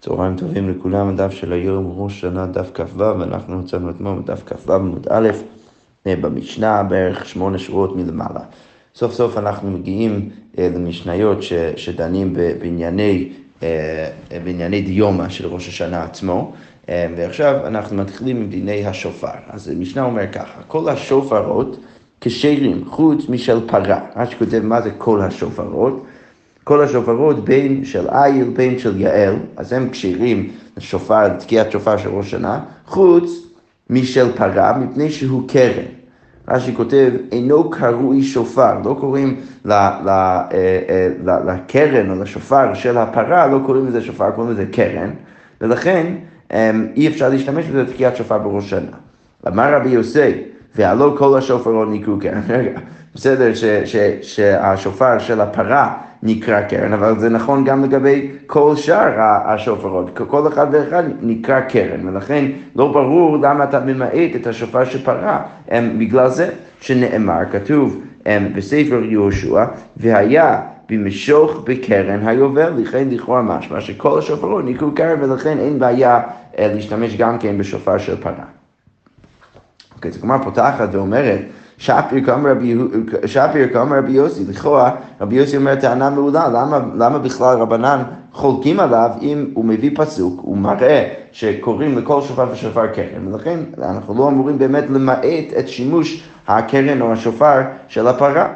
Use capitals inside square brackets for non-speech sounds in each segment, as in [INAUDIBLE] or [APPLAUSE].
צהריים טובים לכולם, הדף של היום ראש שנה דף כ"ו, ואנחנו מצאנו אתמול בדף כ"ו עמוד א', אה, במשנה בערך שמונה שורות מלמעלה. סוף סוף אנחנו מגיעים אה, למשניות ש, שדנים בענייני, אה, בענייני דיומא של ראש השנה עצמו, ועכשיו אנחנו מתחילים עם דיני השופר. אז המשנה אומר ככה, כל השופרות כשרים חוץ משל פרה. רש"י כותב מה זה כל השופרות. כל השופרות בין של איל, בין של יעל, אז הם כשירים לשופר, לתקיעת שופר של ראש שנה, חוץ משל פרה, מפני שהוא קרן. רש"י כותב, אינו קרוי שופר, לא קוראים אה, אה, לקרן או לשופר של הפרה, לא קוראים לזה שופר, קוראים לזה קרן, ולכן אמ, אי אפשר להשתמש בזה לתקיעת שופר בראש שנה. אמר רבי יוסי, והלא כל השופרות ניקרו קרן, רגע, [LAUGHS] בסדר שהשופר של הפרה נקרא קרן, אבל זה נכון גם לגבי כל שאר השופרות, כל אחד ואחד נקרא קרן, ולכן לא ברור למה אתה ממעט את השופר של פרה, בגלל זה שנאמר, כתוב בספר יהושע, והיה במשוך בקרן היובל, לכן לכאורה משמע שכל השופרות נקראו קרן ולכן אין בעיה אה, להשתמש גם כן בשופר של פרה. אוקיי, אז הגמרא פותחת ואומרת שפיר כאמר רבי יוסי, לכאורה רבי יוסי אומר טענה מעולה, למה, למה בכלל רבנן חולקים עליו אם הוא מביא פסוק, הוא מראה שקוראים לכל שופר ושופר קרן, ולכן אנחנו לא אמורים באמת למעט את שימוש הקרן או השופר של הפרה.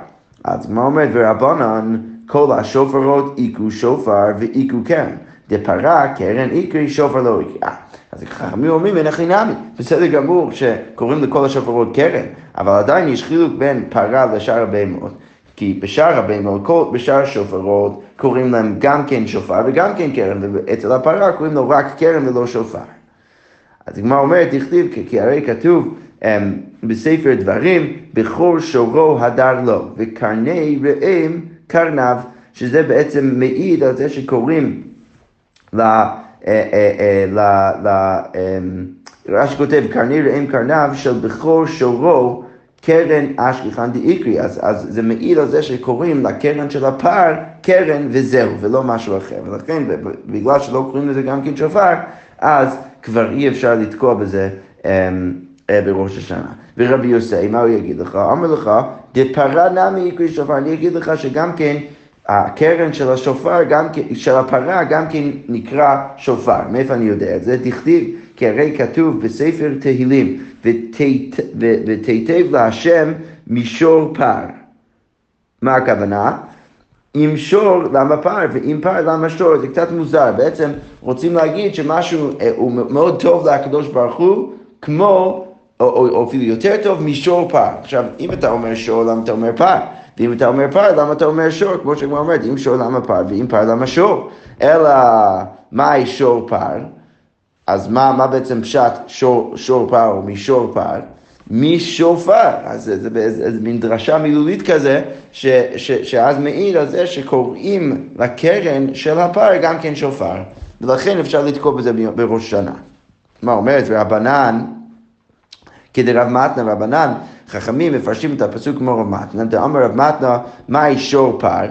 אז מה אומרת, ורבנן כל השופרות איכו שופר ואיכו קרן. דפרה קרן איקרי שופר לא איקרי. אז חכמים אומרים אין הכי נמי, בסדר גמור שקוראים לכל השופרות קרן, אבל עדיין יש חילוק בין פרה לשאר הבהמות. כי בשאר הבהמות, בשאר השופרות, קוראים להם גם כן שופר וגם כן קרן, ואצל הפרה קוראים לו רק קרן ולא שופר. אז הגמרא אומרת, תכתיב, כי הרי כתוב um, בספר דברים, בכור שורו הדר לו, וקרני ראם קרנב, שזה בעצם מעיד על זה שקוראים אה, אה, אה, אמ, רש"י כותב, קרני ראם קרנב של בכור שורו קרן אשכחן דאיקרי, אז, אז זה מעיד על זה שקוראים לקרן של הפר קרן וזהו, ולא משהו אחר. ולכן, בגלל שלא קוראים לזה גם כן שופר, אז כבר אי אפשר לתקוע בזה um, uh, בראש השנה. ורבי יוסי, מה הוא יגיד לך? אמר לך, דפרה נמי איקרי שופר, אני אגיד לך שגם כן הקרן של השופר, גם, של הפרה, גם כן נקרא שופר. מאיפה אני יודע את זה? דכתיב, כי הרי כתוב בספר תהילים, ותיטב להשם מישור פר. מה הכוונה? עם שור למה פר ועם פר למה שור, זה קצת מוזר. בעצם רוצים להגיד שמשהו אה, הוא מאוד טוב לקדוש ברוך הוא, כמו, או, או, או אפילו יותר טוב משור פר. עכשיו, אם אתה אומר שור, למה אתה אומר פר? ואם אתה אומר פר, למה אתה אומר שור? כמו שכבר אומרת, אם שור למה פר ואם פר למה שור? אלא מהי שור פר? אז מה, מה בעצם פשט שור, שור פר או משור פר? משופר, אז זה, זה, זה, זה מין דרשה מילולית כזה, ש, ש, שאז מעיד על זה שקוראים לקרן של הפר גם כן שופר, ולכן אפשר לתקוע בזה בראש שנה. מה אומרת רבנן, כדרב מתנה רבנן, חכמים מפרשים את הפסוק כמו רב מתנה, דאמר רב מתנה, מהי שור פר?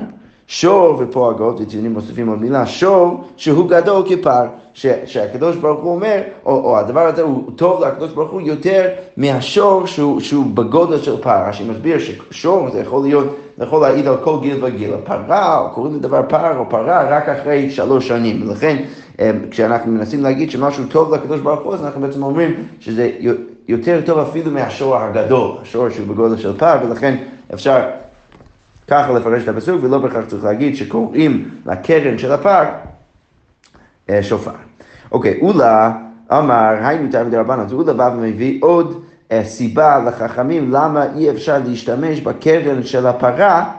שור ופה הגות וציונים מוסיפים עוד מילה, שור שהוא גדול כפר, ש, שהקדוש ברוך הוא אומר, או, או הדבר הזה הוא טוב לקדוש ברוך הוא יותר מהשור שהוא, שהוא בגודל של פר, רש"י מסביר ששור זה יכול להיות, זה יכול להעיד על כל גיל וגיל, פרה, או קוראים לדבר פר או פרה רק אחרי שלוש שנים, ולכן אה, כשאנחנו מנסים להגיד שמשהו טוב לקדוש ברוך הוא, אז אנחנו בעצם אומרים שזה יותר טוב אפילו מהשור הגדול, השור שהוא בגודל של פר, ולכן אפשר ככה לפרש את הפסוק, ולא בהכרח צריך להגיד שקוראים לקרן של הפר אה, שופר. אוקיי, אולה אמר, היינו תלמידי רבנן, אז אולה בא ומביא עוד אה, סיבה לחכמים למה אי אפשר להשתמש בקרן של הפרה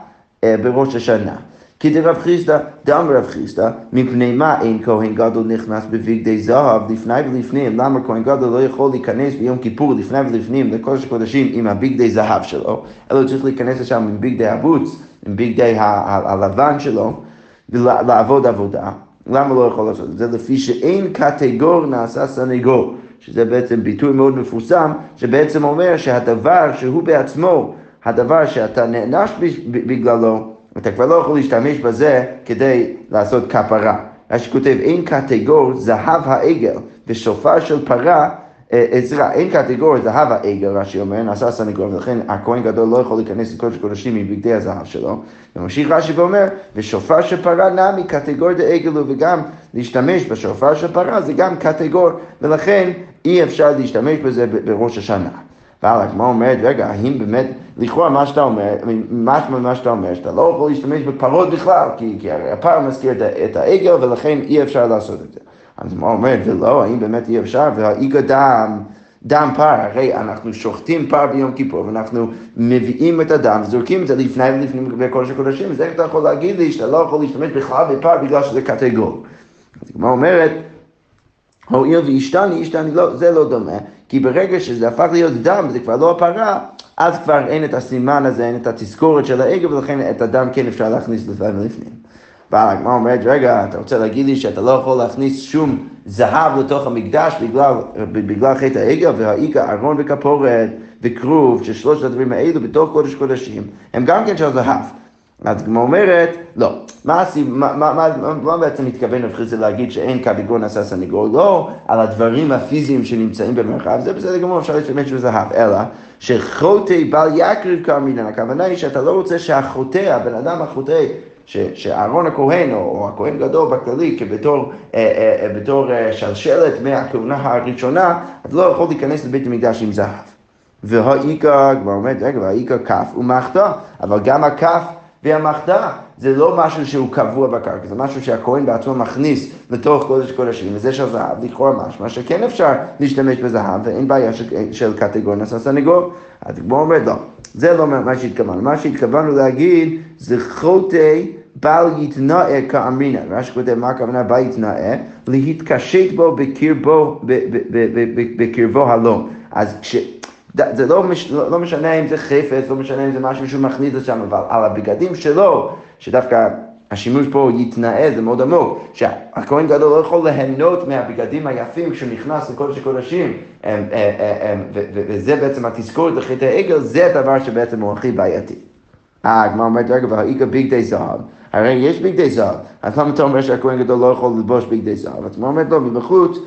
אה, בראש השנה. כי דרב חיסדא, דאמר רב חיסדא, מפני מה אין כהן גדול נכנס בבגדי זהב לפני ולפנים? למה כהן גדול לא יכול להיכנס ביום כיפור לפני ולפנים לקודש הקודשים עם הבגדי זהב שלו, אלא צריך להיכנס לשם עם בגדי הבוץ, עם בגדי הלבן שלו, ולעבוד עבודה. למה לא יכול לעשות את זה? לפי שאין קטגור נעשה סנגור, שזה בעצם ביטוי מאוד מפורסם, שבעצם אומר שהדבר שהוא בעצמו, הדבר שאתה נענש בגללו, אתה כבר לא יכול להשתמש בזה כדי לעשות כפרה. רש"י כותב, אין קטגור זהב העגל ושופר של פרה סליחה, אין קטגוריה זהב העגל, רש"י אומר, נעשה סנגור, ולכן הכהן גדול לא יכול להיכנס לקודש קודשים מבגדי הזהב שלו. וממשיך רש"י ואומר, ושופר של פרה נמי קטגור דעגל וגם להשתמש בשופר של פרה זה גם קטגור, ולכן אי אפשר להשתמש בזה בראש השנה. אבל הגמרא אומרת, רגע, האם באמת, לכאורה מה שאתה אומר, משמע מה שאתה אומר, שאתה לא יכול להשתמש בפרות בכלל, כי, כי הפר מזכיר את העגל ולכן אי אפשר לעשות את זה. אז מה אומרת, ולא, האם באמת אי אפשר, והאיגה דם, דם פר, הרי אנחנו שוחטים פר ביום כיפור, ואנחנו מביאים את הדם, זורקים את זה לפני ולפנים בקודש הקודשים, אז איך אתה יכול להגיד לי שאתה לא יכול להשתמש בכלל בפר בגלל שזה קטגור? אז הגמרא אומרת, הואיל והשתני, השתני, לא, זה לא דומה, כי ברגע שזה הפך להיות דם, זה כבר לא הפרה, אז כבר אין את הסימן הזה, אין את התזכורת של העגל, ולכן את הדם כן אפשר להכניס לפני ולפנים. אבל הגמרא אומרת, רגע, אתה רוצה להגיד לי שאתה לא יכול להכניס שום זהב לתוך המקדש בגלל, בגלל חטא העגל, והאיכא ארון וכפורת וכרוב, ששלושת הדברים האלו בתוך קודש קודשים, הם גם כן של זהב. אז הגמרא אומרת, לא. מה, מה, מה, מה, מה בעצם מתכוון רב חיסא להגיד שאין קביגור נעשה סניגור? לא על הדברים הפיזיים שנמצאים במרחב, זה בסדר גמור, אפשר להשתמש בזהב, אלא שחוטא בל יקריב כאמרינן, הכוונה היא שאתה לא רוצה שהחוטא, הבן אדם החוטא, שאהרון הכהן, או הכהן גדול בכללי, כבתור אה, אה, אה, בתור שלשלת מהכהונה הראשונה, אתה לא יכול להיכנס לבית המקדש עם זהב. והאיכא, כבר אומרת, רגע, והאיכא כף ומחתה, אבל גם הכף והמחתה זה לא משהו שהוא קבוע בקרקע, זה משהו שהכהן בעצמו מכניס לתוך קודש קודשים, וזה של זהב, לכאורה משמע שכן אפשר להשתמש בזהב, ואין בעיה של, של קטגור נעשה סנגור. אז כמו אומר, לא, זה לא מה שהתכוונו, מה שהתכוונו להגיד זה חוטא בל יתנאה כאמרינא, רש"י כותב מה הכוונה בל יתנאה? להתקשט בו בקרבו, בקרבו הלום. אז כש... זה לא, מש, לא, לא משנה אם זה חפץ, לא משנה אם זה משהו שהוא מכניס לשם, אבל על הבגדים שלו, שדווקא השימוש פה יתנאה, זה מאוד עמוק, שהכהן גדול לא יכול ליהנות מהבגדים היפים כשהוא נכנס לקודש הקודשים, וזה בעצם התזכורת לחטא העגל, זה הדבר שבעצם הוא הכי בעייתי. אה, הגמרא אומרת, רגע, והאיגה בגדי זהב, הרי יש בגדי זהב, אז למה אתה אומר שהכהן גדול לא יכול ללבוש בגדי זהב? אז הגמרא אומרת, לא, מבחוץ,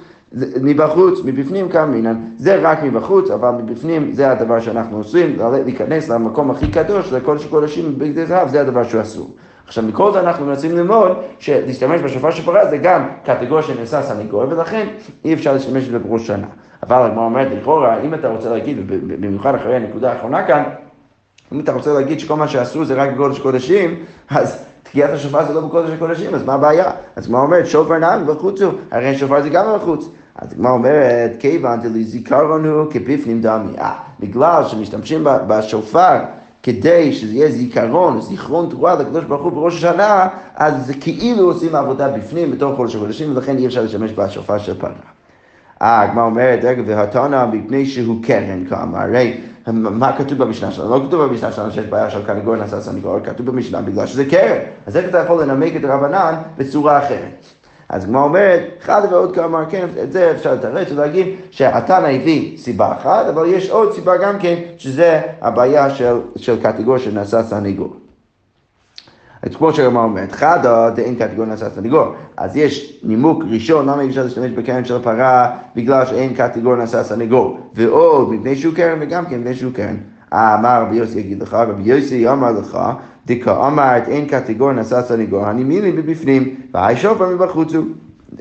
מבחוץ, מבפנים כמה מינן, זה רק מבחוץ, אבל מבפנים זה הדבר שאנחנו עושים, להיכנס למקום הכי קדוש, לקודש הקודשים בגדי זהב, זה הדבר שהוא אסור. עכשיו, מכל זה אנחנו מנסים ללמוד שלהשתמש בשופר של פרה זה גם קטגוריה שנעשה סניגור, ולכן אי אפשר להשתמש בזה בראש שנה. אבל הגמרא אומרת, לכאורה, אם אתה רוצה להגיד, במיוחד אחרי הנקודה האחרונה כאן, אם אתה רוצה להגיד שכל מה שעשו זה רק בקודש קודשים, אז תקיעת השופר זה לא בקודש הקודשים, אז מה הבעיה? אז מה אומרת? שופר נעל בחוץ הוא, הרי שופר זה גם בחוץ. אז מה אומרת? כיוון דלזיכרון הוא כבפנים דמי. אה, בגלל שמשתמשים בשופר כדי שזה יהיה זיכרון, זיכרון תרועה לקדוש ברוך הוא בראש השנה, אז זה כאילו עושים עבודה בפנים בתוך חודש החודשים, ולכן אי אפשר להשתמש בשופר של פרה. אה, הגמרא אומרת, רגע, והתנא מפני שהוא קרן כאמר, הרי מה כתוב במשנה שלנו? לא כתוב במשנה שלנו שיש בעיה של קנגור נעשה סנגור, כתוב במשנה בגלל שזה קרן. אז איך אתה יכול לנמק את רבנן בצורה אחרת? אז הגמרא אומרת, אחד ועוד כמה, כן, את זה אפשר לתרץ ולהגיד שהתנא הביא סיבה אחת, אבל יש עוד סיבה גם כן, שזה הבעיה של, של קטגור שנעשה סניגור. כמו שהגמרא אומרת, חדא דאין קטגור נעשה סניגור. אז יש נימוק ראשון, למה אי אפשר להשתמש בקרן של הפרה? בגלל שאין קטגור נעשה סניגור. ועוד, מפני שהוא קרן וגם כן מפני שהוא קרן. אמר רבי יוסי יגיד לך, רבי יוסי אמר לך, דקה אמרת אין קטגור נשא סניגור, אני מילי מבפנים, והי שופר מבחוץ הוא.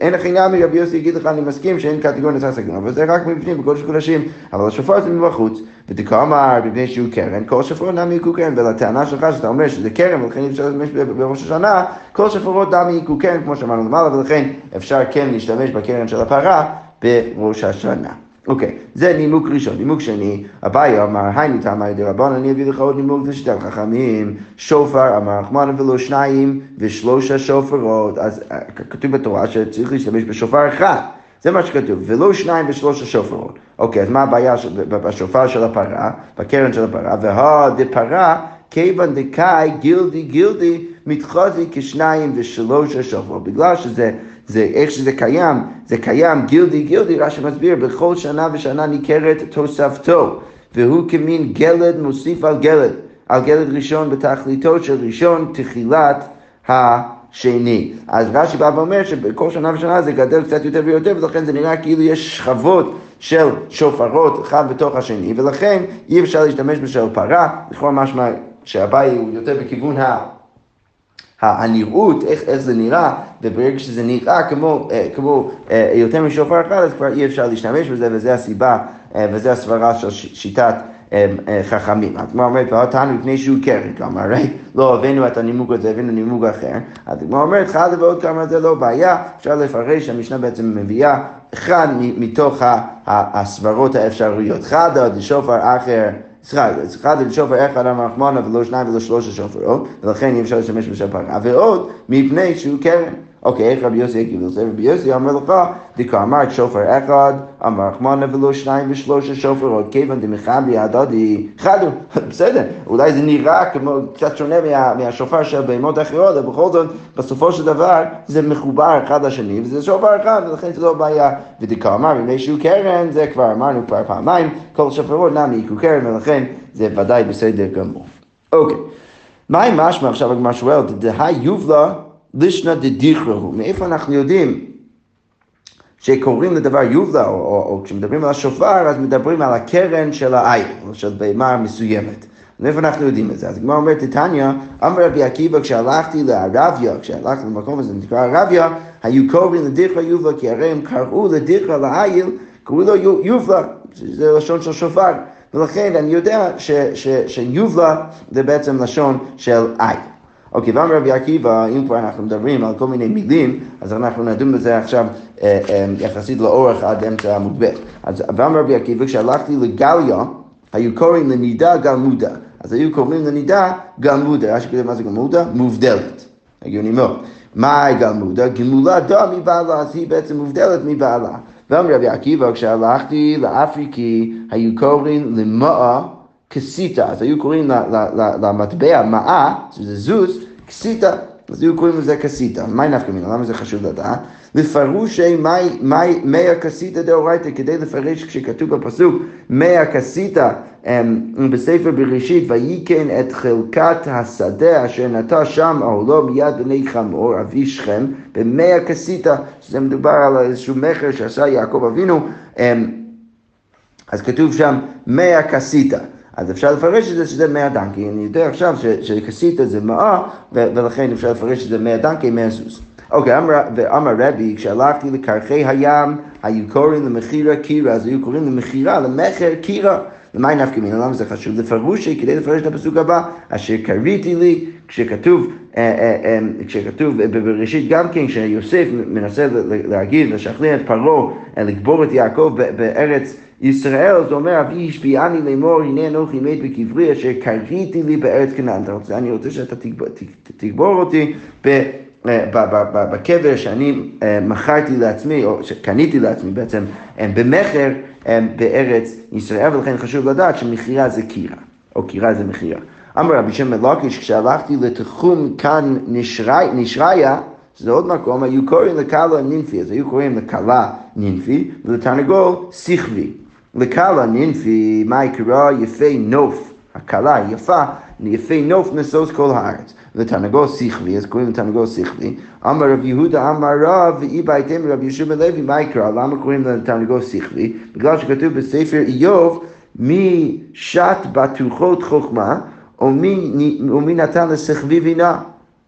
אין הכי נמי, רבי יוסי יגיד לך, אני מסכים שאין קטגור נשא סניגור, אבל זה רק מבפנים, בקודש קודשים, אבל השופר זה מבחוץ. ודקה אמר, מפני שהוא קרן, כל שופרות נמי יקו קרן, ולטענה שלך שאתה אומר שזה קרן, ולכן אי אפשר להשתמש בראש השנה, כל שופרות נמי יקו קרן, כמו שאמרנו למעלה, ולכן אפשר כן להשתמש בקרן של הפרה בראש השנה. אוקיי, זה נימוק ראשון. נימוק שני, אביי אמר, היינו תמר דרבן, אני אביא לך עוד נימוק לשיטת חכמים. שופר אמר רחמנא ולא שניים ושלושה שופרות. אז אה, כתוב בתורה שצריך להשתמש בשופר אחד. זה מה שכתוב, ולא שניים ושלושה שופרות. אוקיי, אז מה הבעיה בשופר של הפרה, בקרן של הפרה? והא דפרה, כיוון דקאי גילדי גילדי מתחזי כשניים ושלושה שופרות. בגלל שזה... זה איך שזה קיים, זה קיים גילדי גילדי, רש"י מסביר, בכל שנה ושנה ניכרת תוספתו, והוא כמין גלד מוסיף על גלד, על גלד ראשון בתכליתו של ראשון תחילת השני. אז רש"י בא ואומר שבכל שנה ושנה זה גדל קצת יותר ויותר, ולכן זה נראה כאילו יש שכבות של שופרות אחד בתוך השני, ולכן אי אפשר להשתמש בשל פרה, לכאורה משמע שהבית הוא יותר בכיוון ה... הנראות, איך, איך זה נראה, וברגע שזה נראה כמו, אה, כמו אה, יותר משופר אחד, אז כבר אי אפשר להשתמש בזה, וזה הסיבה, אה, וזה הסברה של שיטת חכמים. הגמרא אומרת, ואותנו מפני שהוא קרן, כלומר, הרי לא הבאנו את הנימוק הזה, הבאנו נימוק אחר. אז הגמרא אומרת, חד ועוד כמה זה לא בעיה, אפשר לפרש, המשנה בעצם מביאה אחד מתוך הסברות האפשריות. חד עוד שופר אחר. סליחה, אחד לשופר אחד המחמונה ולא שניים ולא שלושה שופרות, ולכן אי אפשר להשתמש בשופר. ועוד, מפני שהוא קרן. אוקיי, איך רבי יוסי הגיב לזה? רבי יוסי אומר לך, דקאמרת שופר אחד, אמר רחמנה ולא שניים ושלושה שופרות, כיוון דמחברי הדדי, חדו, [LAUGHS] בסדר, אולי זה נראה כמו קצת שונה מה, מהשופר של בהמות אחרות, אבל בכל זאת, בסופו של דבר, זה מחובר אחד לשני, וזה שופר אחד, ולכן זה לא בעיה. ודקאמר, מפני שהוא קרן, זה כבר אמרנו כבר פעמיים, כל שופרות נמי יקרו קרן, ולכן זה ודאי בסדר גמור. אוקיי. מה עם משמע עכשיו הגמר שואל, דהי יובלה לישנא דדיכרהו, מאיפה אנחנו יודעים שקוראים לדבר יובלה, או, או, או כשמדברים על השופר, אז מדברים על הקרן של העין, של בהמה מסוימת. מאיפה אנחנו יודעים את זה? אז הגמרא אומרת, תתניא, אמר רבי עקיבא, כשהלכתי לערביה, כשהלכתי למקום הזה, נקרא ערביה, היו קוראים לדיכרא יובלה, כי הרי הם קראו לדיכרא לעיל, קראו לו יובלה, זה לשון של שופר. ולכן אני יודע שיובלה זה בעצם לשון של עין. אוקיי, ואמר רבי עקיבא, אם כבר אנחנו מדברים על כל מיני מילים, אז אנחנו נדון בזה עכשיו אה, אה, יחסית לאורך עד אמצע עמוד ב'. אז ואמר רבי עקיבא, כשהלכתי לגליה, היו קוראים לנידה גלמודה. אז היו קוראים לנידה גלמודה. רש"י כותב מה זה גלמודה? מובדלת. הגיוני מאוד. מה גלמודה? גמולה דה מבעלה, אז היא בעצם מובדלת מבעלה. ואמר רבי עקיבא, כשהלכתי לאפריקי, היו קוראים למאה כסיתה, אז היו קוראים למטבע מעה, שזה זוז, כסיתה, אז היו קוראים לזה כסיתה. מהי נפקא מינה? למה זה חשוב לדעת? לפרושי מי הכסיתא דאורייתא, כדי לפרש כשכתוב בפסוק מי הכסיתא אמ, בספר בראשית, וייכן את חלקת השדה אשר נטע שם אהלו מיד בני חמור, אבי שכם, במי הכסיתא, שזה מדובר על איזשהו מכר שעשה יעקב אבינו, אמ, אז כתוב שם מי הכסיתא. אז אפשר לפרש את זה שזה מאה דנקי, אני יודע עכשיו שכסית זה מאה, ולכן אפשר לפרש את זה מאה דנקי, מאה סוס. אוקיי, ואמר רבי, כשהלכתי לקרחי הים, היו קוראים למכירה קירה, אז היו קוראים למכירה, למכר קירה. למה נפקא מינה? למה זה חשוב? לפרושי, כדי לפרש את הפסוק הבא, אשר קריתי לי, כשכתוב, אה, אה, אה, כשכתוב בראשית גם כן, כשיוסף מנסה להגיד, לשכנע את פרעה, לקבור את יעקב בארץ ישראל, זה אומר, אבי השפיעני לאמור, הנה אנוכי מת בקברי, אשר קריתי לי בארץ כנען. אני רוצה שאתה תגבור אותי בקבר שאני מכרתי לעצמי, או שקניתי לעצמי בעצם, במכר בארץ ישראל, ולכן חשוב לדעת שמכירה זה קירה, או קירה זה מכירה. אמר רבי שם מלוקיש, כשהלכתי לתחום כאן נשריה, שזה עוד מקום, היו קוראים לקלה נינפי, אז היו קוראים לקלה נינפי, ולתרנגול שכבי. לקלה נינפי, מה יקרא יפה נוף, הקלה יפה, יפה נוף נשוש כל הארץ. לתרנגול שכלי, אז קוראים לתרנגול שכלי. אמר רב יהודה אמר רב, ואי בהתאם רב יהושע בן לוי, מה יקרא? למה קוראים לתרנגול שכלי? בגלל שכתוב בספר איוב, מי שת בטוחות חוכמה, ומי נתן לשכבי בינה.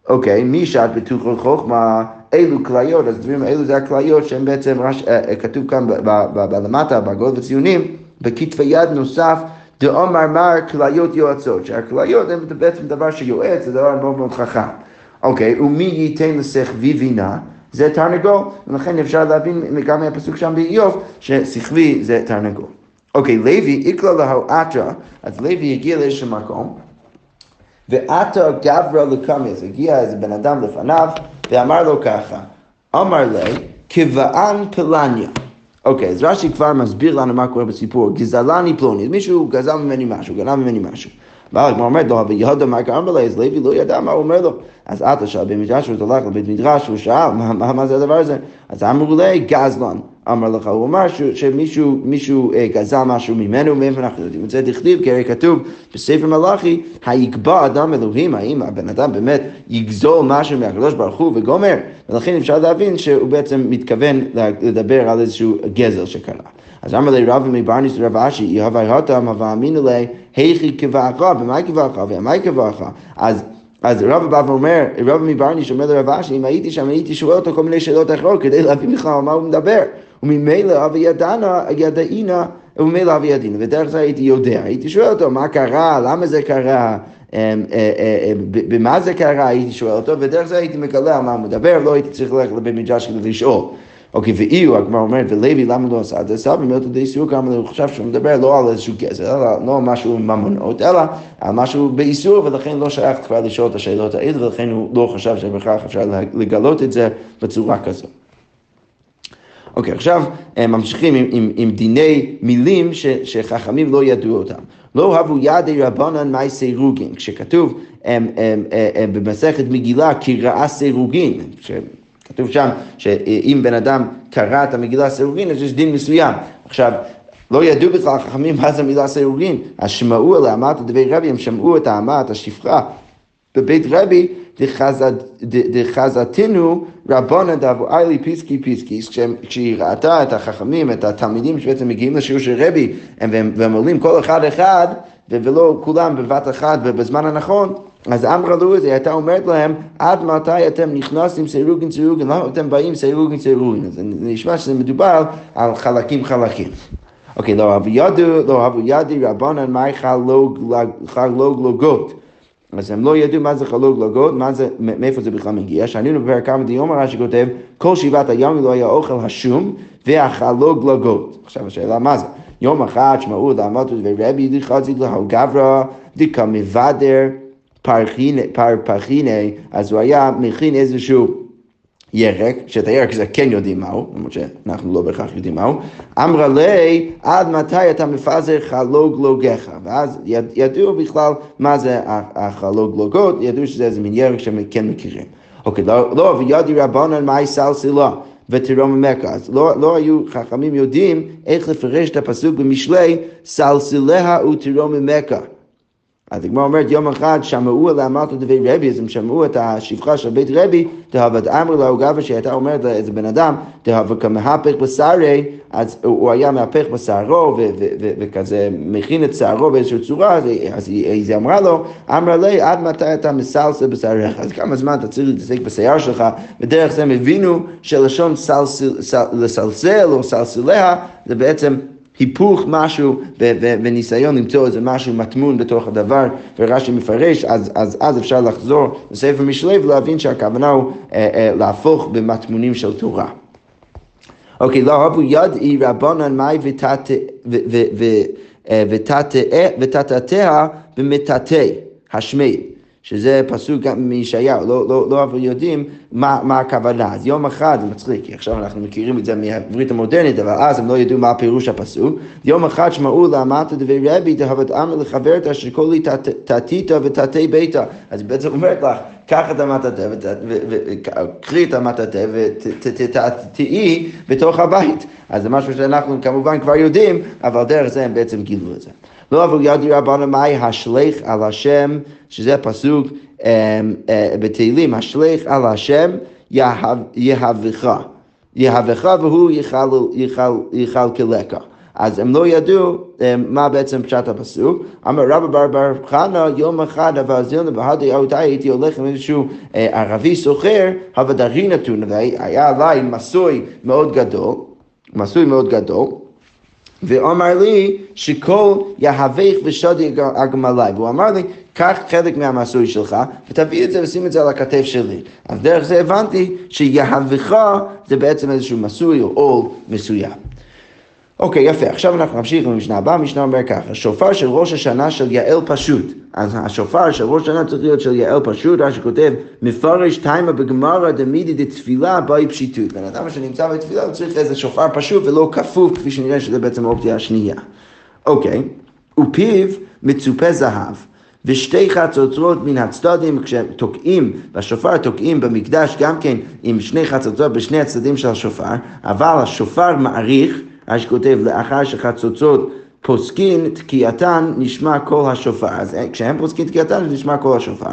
אוקיי, מי שת בטוחות חוכמה? אילו כליות, אז הדברים האלו זה הכליות שהן בעצם, רש, אה, כתוב כאן בלמטה, בעגול וציונים, בכתבי יד נוסף, דאמר מר כליות יועצות, שהכליות הן בעצם דבר שיועץ, זה דבר מאוד מאוד חכם. אוקיי, ומי ייתן לשכבי בינה? זה תרנגול, ולכן אפשר להבין גם מהפסוק שם באיוב, ששכבי זה תרנגול. אוקיי, לוי איקלה להו עטה, אז לוי הגיע לאיזשהו מקום, ועטה גברה לקמי, אז הגיע איזה בן אדם לפניו, ואמר לו ככה, אמר לי, כבען פלניה. אוקיי, אז רש"י כבר מסביר לנו מה קורה בסיפור, גזלני פלוני, מישהו גזל ממני משהו, גנב ממני משהו. ואז הוא אומר לו, ויהודה מה קרה לי, אז לוי לא ידע מה הוא אומר לו. אז עטה שאל בית מדרש, הוא הלך לבית מדרש, הוא שאל, מה, זה הדבר הזה? אז אמרו לי, גזלן. אמר לך, הוא אמר שמישהו מישהו, אה, גזל משהו ממנו, מאיפה אנחנו יודעים את זה? דכתיב, כי הרי כתוב בספר מלאכי, היקבע אדם אלוהים, האם הבן אדם באמת יגזול משהו מהקדוש ברוך הוא וגומר? ולכן אפשר להבין שהוא בעצם מתכוון לדבר על איזשהו גזל שקרה. אז אמר לי רבי מברניס רב אשי, יהווה התם, הווה אמינא לי, היכי כבעך, ומאי כבעך, ומאי כבעך. אז אז רבא בא ואומר, רבא מברניש אומר לרב אשי, אם הייתי שם הייתי שואל אותו כל מיני שאלות אחרות כדי להבין בכלל על מה הוא מדבר. וממילא אבי ידענה, ידעינה, וממילא אבי ידעינה, ודרך זה הייתי יודע, הייתי שואל אותו מה קרה, למה זה קרה, אמ, אה, אה, אה, במה זה קרה, הייתי שואל אותו, ודרך זה הייתי מגלה על מה הוא מדבר, לא הייתי צריך ללכת לבית מדרש כדי לשאול. אוקיי, ואי הוא, הגמרא אומרת, ולוי למה לא עשה את זה? סבא מילתא די סיור כמה הוא חשב שהוא מדבר לא על איזשהו אלא לא משהו עם ממונות, אלא על משהו באיסור, ולכן לא שייך כבר לשאול את השאלות האלה, ולכן הוא לא חשב שבכך אפשר לגלות את זה בצורה כזו. אוקיי, עכשיו אה, ממשיכים עם, עם, עם דיני מילים ש, שחכמים לא ידעו אותם. לא אהבו ידי רבנן מאי סירוגין, כשכתוב הם, הם, במסכת מגילה כי ראה סירוגין, כתוב שם שאם בן אדם קרא את המגילה סירוגין, אז יש דין מסוים. עכשיו, לא ידעו בכלל חכמים מה זה המילה סירוגין, אז שמעו אליה, אמרת דבי רבי, הם שמעו את האמה, את השפחה, בבית רבי, דחזתנו רבונה דאבו איילי פיסקי פיסקי, כשהיא ראתה את החכמים, את התלמידים שבעצם מגיעים לשיעור של רבי, והם, עולים כל אחד אחד, ולא כולם בבת אחת ובזמן הנכון, אז אמרה לו את זה, הייתה אומרת להם, עד מתי אתם נכנסים סירוגין סירוגין, למה אתם באים סירוגין סירוגין? אז נשמע שזה מדובר על חלקים חלקים. אוקיי, לא אבו ידו, לא אבו ידי רבנן מאי חלוג לוגות. אז הם לא ידעו מה זה חלוג מה זה, מאיפה זה בכלל מגיע. שענינו בפרק כמה דיום רש"י כותב, כל שבעת היום לא היה אוכל השום והחלוג לוגות. עכשיו השאלה מה זה? יום אחד שמעו לעמוד ורבי דחזית לו גברא דקה מבדר פרפחיני, אז הוא היה מכין איזשהו ירק, שאת הירק הזה כן יודעים מהו, למרות שאנחנו לא בהכרח יודעים מהו, אמרה לי, עד מתי אתה מפזר חלוג לוגך? ואז ידעו בכלל מה זה החלוג לוגות, ידעו שזה איזה מין ירק שהם כן מכירים. אוקיי, לא, לא וידי רבנן מאי סלסילה. ותרום ממכה. אז לא, לא היו חכמים יודעים איך לפרש את הפסוק במשלי, סלסיליה ותרום ממכה. אז הגמרא אומרת, יום אחד שמעו על אמרת דבי רבי, אז הם שמעו את השפחה של בית רבי, תהוות אמר לה גבה שהייתה אומרת לאיזה בן אדם, תהוות כמהפך בשרי, אז הוא היה מהפך בשערו וכזה מכין את שערו באיזושהי צורה, אז היא אמרה לו, אמרה לי, עד מתי אתה מסלסל בשעריך? אז כמה זמן אתה צריך להתעסק בשיער שלך? ודרך זה הם הבינו שלשון לסלסל או סלסליה זה בעצם היפוך משהו וניסיון למצוא איזה משהו מטמון בתוך הדבר, ורש"י מפרש, אז, אז, אז אפשר לחזור לספר משלי ולהבין שהכוונה הוא אה, אה, להפוך במטמונים של תורה. אוקיי, לא אהבו ידעי רבנן מאי ותתתיה במטאטא השמי. שזה פסוק מישעיהו, לא, לא, לא אבל יודעים מה, מה הכוונה. אז יום אחד, זה מצחיק, כי עכשיו אנחנו מכירים את זה מהברית המודרנית, אבל אז הם לא ידעו מה פירוש הפסוק. יום אחד שמעו לאמרת דבי רבי דהבת עמר לחברתא שכל תתיתא ותתי ביתא. אז היא בעצם אומרת לך, קח את המטאטא, קחי את המטאטא ותהיי בתוך הבית. אז זה משהו שאנחנו כמובן כבר יודעים, אבל דרך זה הם בעצם גילו את זה. לא אבל ידי רבנו מאי השליך על השם, שזה פסוק אה, אה, בתהילים, השליך על השם יהבך. יהבך והוא יכל כלקח. אז הם לא ידעו אה, מה בעצם פשט הפסוק. אמר רבא בר בר חנא יום אחד אבל זילנה בהדי אהותי הייתי הולך עם איזשהו ערבי סוחר, הבדרי נתון, והיה עליי מסוי מאוד גדול, מסוי מאוד גדול. ואמר לי שכל יהבך ושדי הגמלי. והוא אמר לי, קח חלק מהמסוי שלך ותביא את זה ושים את זה על הכתף שלי. אז דרך זה הבנתי שיהבך זה בעצם איזשהו מסוי או עול מסוים. אוקיי, יפה. עכשיו אנחנו נמשיך עם המשנה הבאה. המשנה אומר ככה, שופר של ראש השנה של יעל פשוט. אז השופר של ראש השנה צריך להיות של יעל פשוט, רש"י כותב, מפרש תימה בגמרא דמידי דתפילה באי פשיטות. בן אדם שנמצא בתפילה הוא צריך איזה שופר פשוט ולא כפוף, כפי שנראה שזה בעצם האופציה השנייה. אוקיי, ופיו מצופה זהב. ושתי חצוצרות מן הצדדים, כשתוקעים בשופר, תוקעים במקדש גם כן עם שני חצוצרות בשני הצדדים של השופר, אבל השופר מאריך, מה שכותב, לאחר שחצוצרות פוסקין תקיעתן נשמע קול השופר. אז אה, כשהם פוסקין תקיעתן נשמע קול השופר.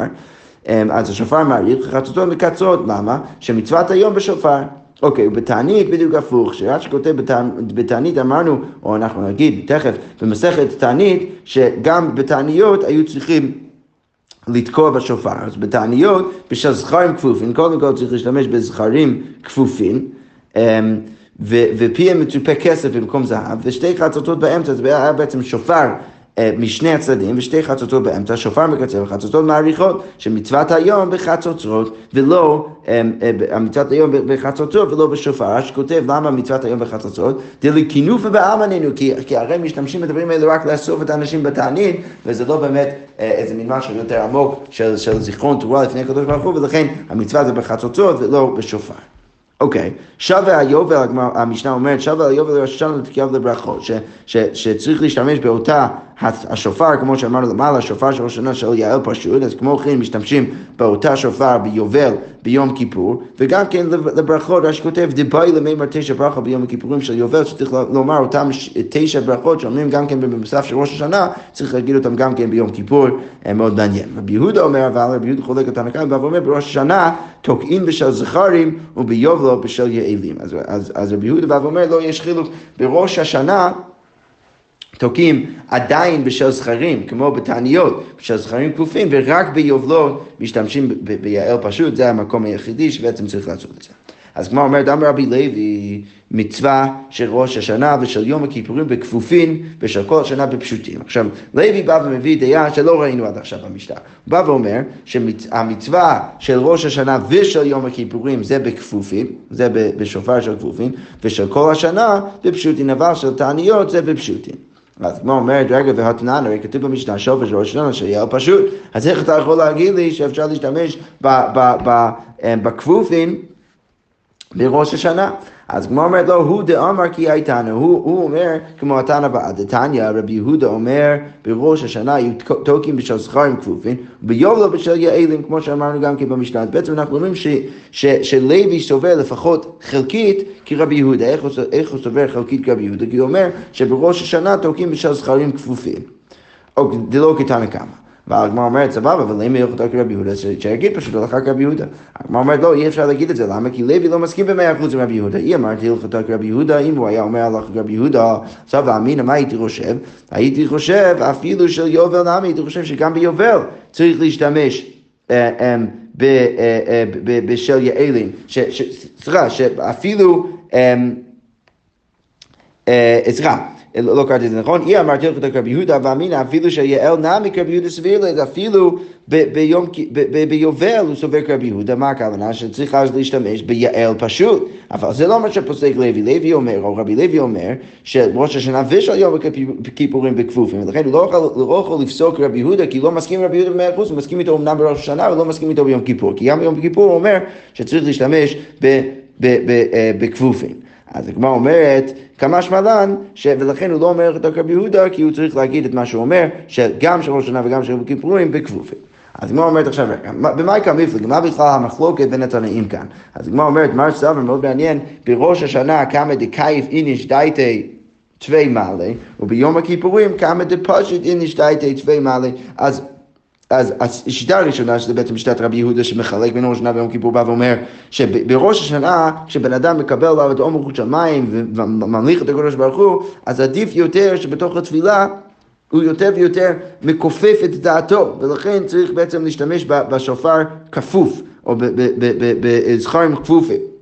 אמ, אז השופר מאריך חצוצרות מקצרות, למה? שמצוות היום בשופר. אוקיי, בתענית בדיוק הפוך, שרש"י כותב בתענית אמרנו, או אנחנו נגיד תכף במסכת תענית, שגם בתעניות היו צריכים לתקוע בשופר. אז בתעניות, בשביל זכרים כפופים, קודם כל צריך להשתמש בזכרים כפופים. ופיהם מצופה כסף במקום זהב, ושתי חצוצות באמצע, זה היה בעצם שופר אה, משני הצדדים ושתי חצוצות באמצע, שופר מקצר וחצוצות מעריכות, שמצוות היום בחצוצרות ולא, אה, אה, מצוות היום בחצוצרות ולא בשופר, שכותב למה מצוות היום בחצוצרות, דלכינוף ובאמננו, כי, כי הרי משתמשים בדברים האלה רק לאסוף את האנשים בתענית, וזה לא באמת איזה מין משהו יותר עמוק של, של זיכרון תורה לפני הקדוש ברוך הוא, ולכן המצווה זה בחצוצרות ולא בשופר. אוקיי, שווה היובל, המשנה אומרת, שווה היובל לראש השנה לתקיעה ולברכות, שצריך להשתמש באותה השופר, כמו שאמרנו למעלה, השופר של ראש השנה של יעל פשוט, אז כמו כן משתמשים באותה שופר ביובל ביום כיפור, וגם כן לברכות, רש"י כותב, דיבאי למימר תשע ברכה ביום הכיפורים של יובל, שצריך לומר אותם תשע ברכות שאומרים גם כן במוסף של ראש השנה, צריך להגיד אותם גם כן ביום כיפור, אה, מאוד מעניין. רבי יהודה אומר, אבל רבי יהודה חולק את הנקיים, ואומר, בראש השנה תוקעים בשל זכרים וביובלו בשל יעלים. אז, אז, אז רבי יהודה בא ואומר, לא, יש חילוק בראש השנה תוקעים עדיין בשל זכרים, כמו בתעניות, בשל זכרים כפופים, ורק ביובלות משתמשים ביעל פשוט, זה המקום היחידי שבעצם צריך לעשות את זה. אז כמו אומר דם רבי לוי, מצווה של ראש השנה ושל יום הכיפורים בכפופין ושל כל השנה בפשוטים. עכשיו, לוי בא ומביא דעה שלא ראינו עד עכשיו במשנה. הוא בא ואומר שהמצווה של ראש השנה ושל יום הכיפורים זה בכפופין, זה בשופר של כפופין, ושל כל השנה בפשוטין, אבל של תעניות זה בפשוטין. אז כמו אומרת, רגע הרי כתוב במשנה שופר של ראש השנה שיהיה פשוט, אז איך אתה יכול להגיד לי שאפשר להשתמש אה, בכפופים בראש השנה? אז כמו אומרת לו, הוא דאמר כי הייתנו, הוא, אומר כמו התנא הבא, דתניא, רבי יהודה אומר, בראש השנה היו תוקים בשל זכרים כפופים, וביובלו בשל יעלים, כמו שאמרנו גם כן במשנה. אז בעצם אנחנו אומרים שלוי סובר לפחות חלקית כרבי יהודה. איך הוא, סובר חלקית כרבי יהודה? כי הוא אומר שבראש השנה תוקים בשל זכרים כפופים. או דלא כתנא קמא. והגמרא אומרת, סבבה, אבל אם ילכו כרבי יהודה, שיגיד פשוט הלכה כרבי יהודה. הגמרא אומרת, לא, אי אפשר להגיד את זה, למה? כי לוי לא מסכים במאה אחוז עם רבי יהודה. היא אמרתי הלכתה כרבי יהודה, אם הוא היה אומר הלכה כרבי יהודה, עכשיו ואמינא, מה הייתי חושב? הייתי חושב, אפילו של יובל נמי, הייתי חושב שגם ביובל צריך להשתמש. אה, אה, אה, בשל יעלים, סליחה, שאפילו, סליחה, לא קראתי את זה נכון, היא אמרת הלכת כרבי יהודה ואמינא אפילו שיעל נמי כרבי יהודה סביר לזה, אפילו ביובל הוא סובר כרבי יהודה, מה הכוונה? שצריך אז להשתמש ביעל פשוט, אבל זה לא מה שפוסק לוי, לוי אומר, או רבי לוי אומר, שראש השנה ושל יום הכיפורים בכפופים, ולכן הוא לא יכול, לא יכול לפסוק רבי יהודה, כי לא מסכים רבי יהודה במאה אחוז, הוא מסכים איתו אמנם בראש השנה, אבל לא מסכים איתו ביום כיפור, כי גם ביום כיפור הוא אומר שצריך להשתמש אה, בכפופים. אז הגמרא אומרת, כמה שמלן, ולכן הוא לא אומר את רבי יהודה, כי הוא צריך להגיד את מה שהוא אומר, שגם של ראש השנה וגם של כיפורים בכפופים. אז הגמרא אומרת עכשיו, במה יקרה מפלג? מה בכלל המחלוקת בין התנאים כאן? אז הגמרא אומרת, מר סבר מאוד מעניין, בראש השנה כמה דקייף איניש דייטי תווי מעלה, וביום הכיפורים כמה דפשט איניש דייטי תווי מעלה. אז אז השיטה הראשונה, שזה בעצם שיטת רבי יהודה שמחלק בין ראש השנה ויום כיפור, בא ואומר שבראש השנה, כשבן אדם מקבל עליו את עומר חוט שמיים וממליך את הקדוש ברוך הוא, אז עדיף יותר שבתוך התפילה הוא יותר ויותר מכופף את דעתו, ולכן צריך בעצם להשתמש בשופר כפוף, או בזכרים כפופים.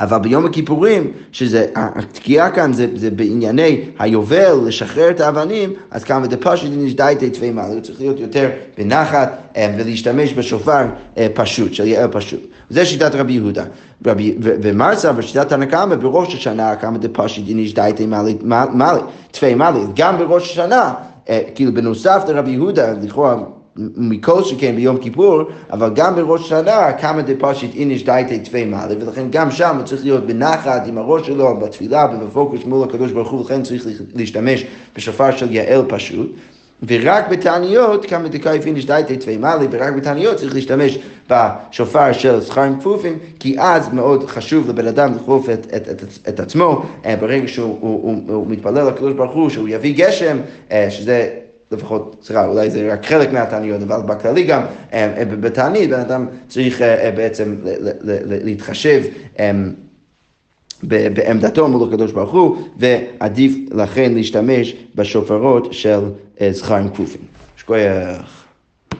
אבל ביום הכיפורים, שזה, התקיעה כאן זה, זה בענייני היובל, לשחרר את האבנים, אז כמה דפשט נשדייתי תפי מעלה, צריך להיות יותר בנחת אה, ולהשתמש בשופר אה, פשוט, של יעל פשוט. זה שיטת רבי יהודה. רבי, ומרסה בשיטת הנקמה בראש השנה, כמה דפשט נשדייתי מעלה, תפי מעלה, גם בראש השנה, אה, כאילו בנוסף לרבי יהודה, לכאורה מכל שכן ביום כיפור, אבל גם בראש השנה כמה דפשיט איניש דייטי תפי מעלה, ולכן גם שם הוא צריך להיות בנחת עם הראש שלו בתפילה ובפוקוס מול הקדוש ברוך הוא, ולכן צריך להשתמש בשופר של יעל פשוט. ורק בתעניות, כמה דכייף איניש דעתיה טפי מעלי, ורק בתעניות צריך להשתמש בשופר של זכרים כפופים, כי אז מאוד חשוב לבן אדם לכפוף את, את, את, את עצמו אה, ברגע שהוא הוא, הוא, הוא מתפלל לקדוש ברוך הוא שהוא יביא גשם, אה, שזה לפחות, סליחה, אולי זה רק חלק מהתעניות, אבל בכללי גם אה, בתענית בן אדם צריך בעצם להתחשב בעמדתו מול הקדוש ברוך הוא, ועדיף לכן להשתמש בשופרות של זכרים כפופים. שכוייח.